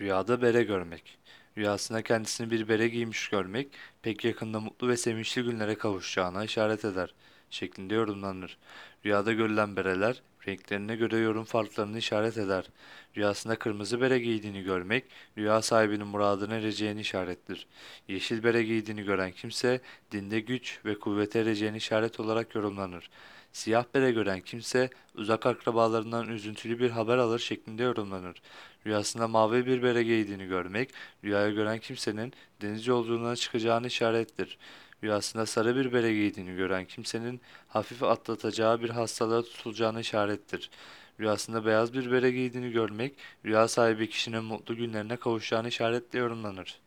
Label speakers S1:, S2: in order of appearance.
S1: Rüyada bere görmek. Rüyasında kendisini bir bere giymiş görmek, pek yakında mutlu ve sevinçli günlere kavuşacağına işaret eder şeklinde yorumlanır. Rüyada görülen bereler, renklerine göre yorum farklarını işaret eder. Rüyasında kırmızı bere giydiğini görmek, rüya sahibinin muradına ereceğini işarettir. Yeşil bere giydiğini gören kimse, dinde güç ve kuvvete ereceğini işaret olarak yorumlanır. Siyah bere gören kimse, uzak akrabalarından üzüntülü bir haber alır şeklinde yorumlanır. Rüyasında mavi bir bere giydiğini görmek, rüyayı gören kimsenin deniz yolculuğuna çıkacağını işarettir. Rüyasında sarı bir bere giydiğini gören kimsenin hafif atlatacağı bir hastalığa tutulacağını işarettir. Rüyasında beyaz bir bere giydiğini görmek, rüya sahibi kişinin mutlu günlerine kavuşacağını işaretle yorumlanır.